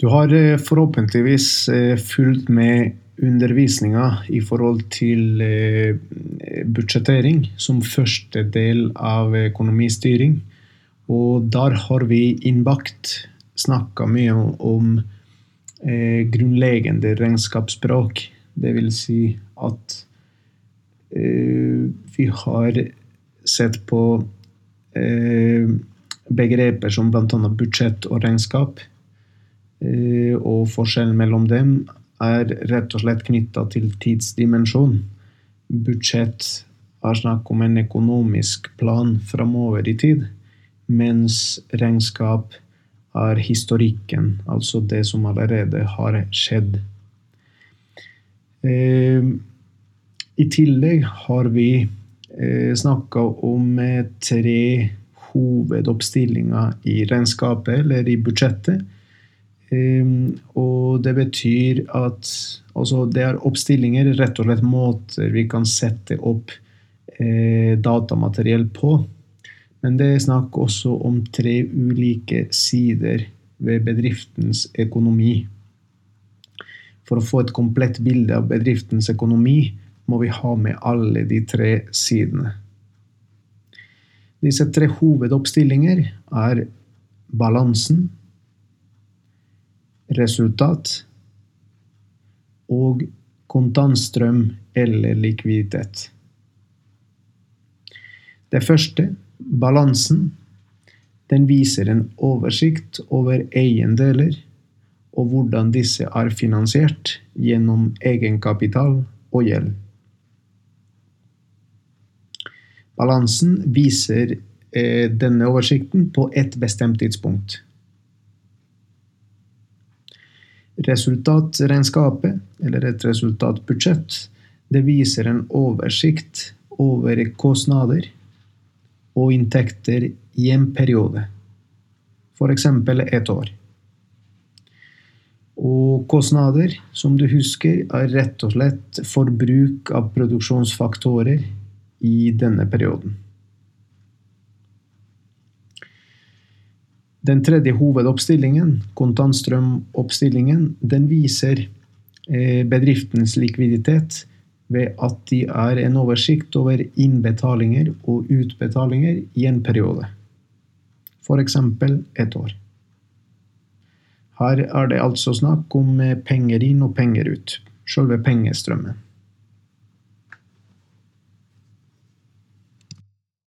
Du har eh, forhåpentligvis eh, fulgt med undervisninga i forhold til eh, budsjettering som første del av økonomistyring. Og der har vi innbakt snakka mye om grunnleggende regnskapsspråk. Det vil si at vi har sett på begreper som bl.a. budsjett og regnskap. Eh, og forskjellen mellom dem er rett og slett knytta til tidsdimensjon. Budsjett er snakk om en økonomisk plan framover i tid, mens regnskap er historikken, altså det som allerede har skjedd. Eh, I tillegg har vi eh, snakka om tre hovedoppstillinger i regnskapet eller i budsjettet og det betyr at altså det er oppstillinger, rett og slett måter vi kan sette opp eh, datamateriell på. Men det er snakk også om tre ulike sider ved bedriftens økonomi. For å få et komplett bilde av bedriftens økonomi må vi ha med alle de tre sidene. Disse tre hovedoppstillinger er balansen, resultat og kontantstrøm eller likviditet. Det første, balansen, den viser en oversikt over eiendeler og hvordan disse er finansiert gjennom egenkapital og gjeld. Balansen viser eh, denne oversikten på ett bestemt tidspunkt. Resultatregnskapet, eller et resultatbudsjett, det viser en oversikt over kostnader og inntekter i en periode, f.eks. et år. Og kostnader, som du husker, er rett og slett forbruk av produksjonsfaktorer i denne perioden. Den tredje hovedoppstillingen, kontantstrømoppstillingen, den viser eh, bedriftens likviditet ved at de er en oversikt over innbetalinger og utbetalinger i en periode. F.eks. et år. Her er det altså snakk om penger inn og penger ut. Selve pengestrømmen.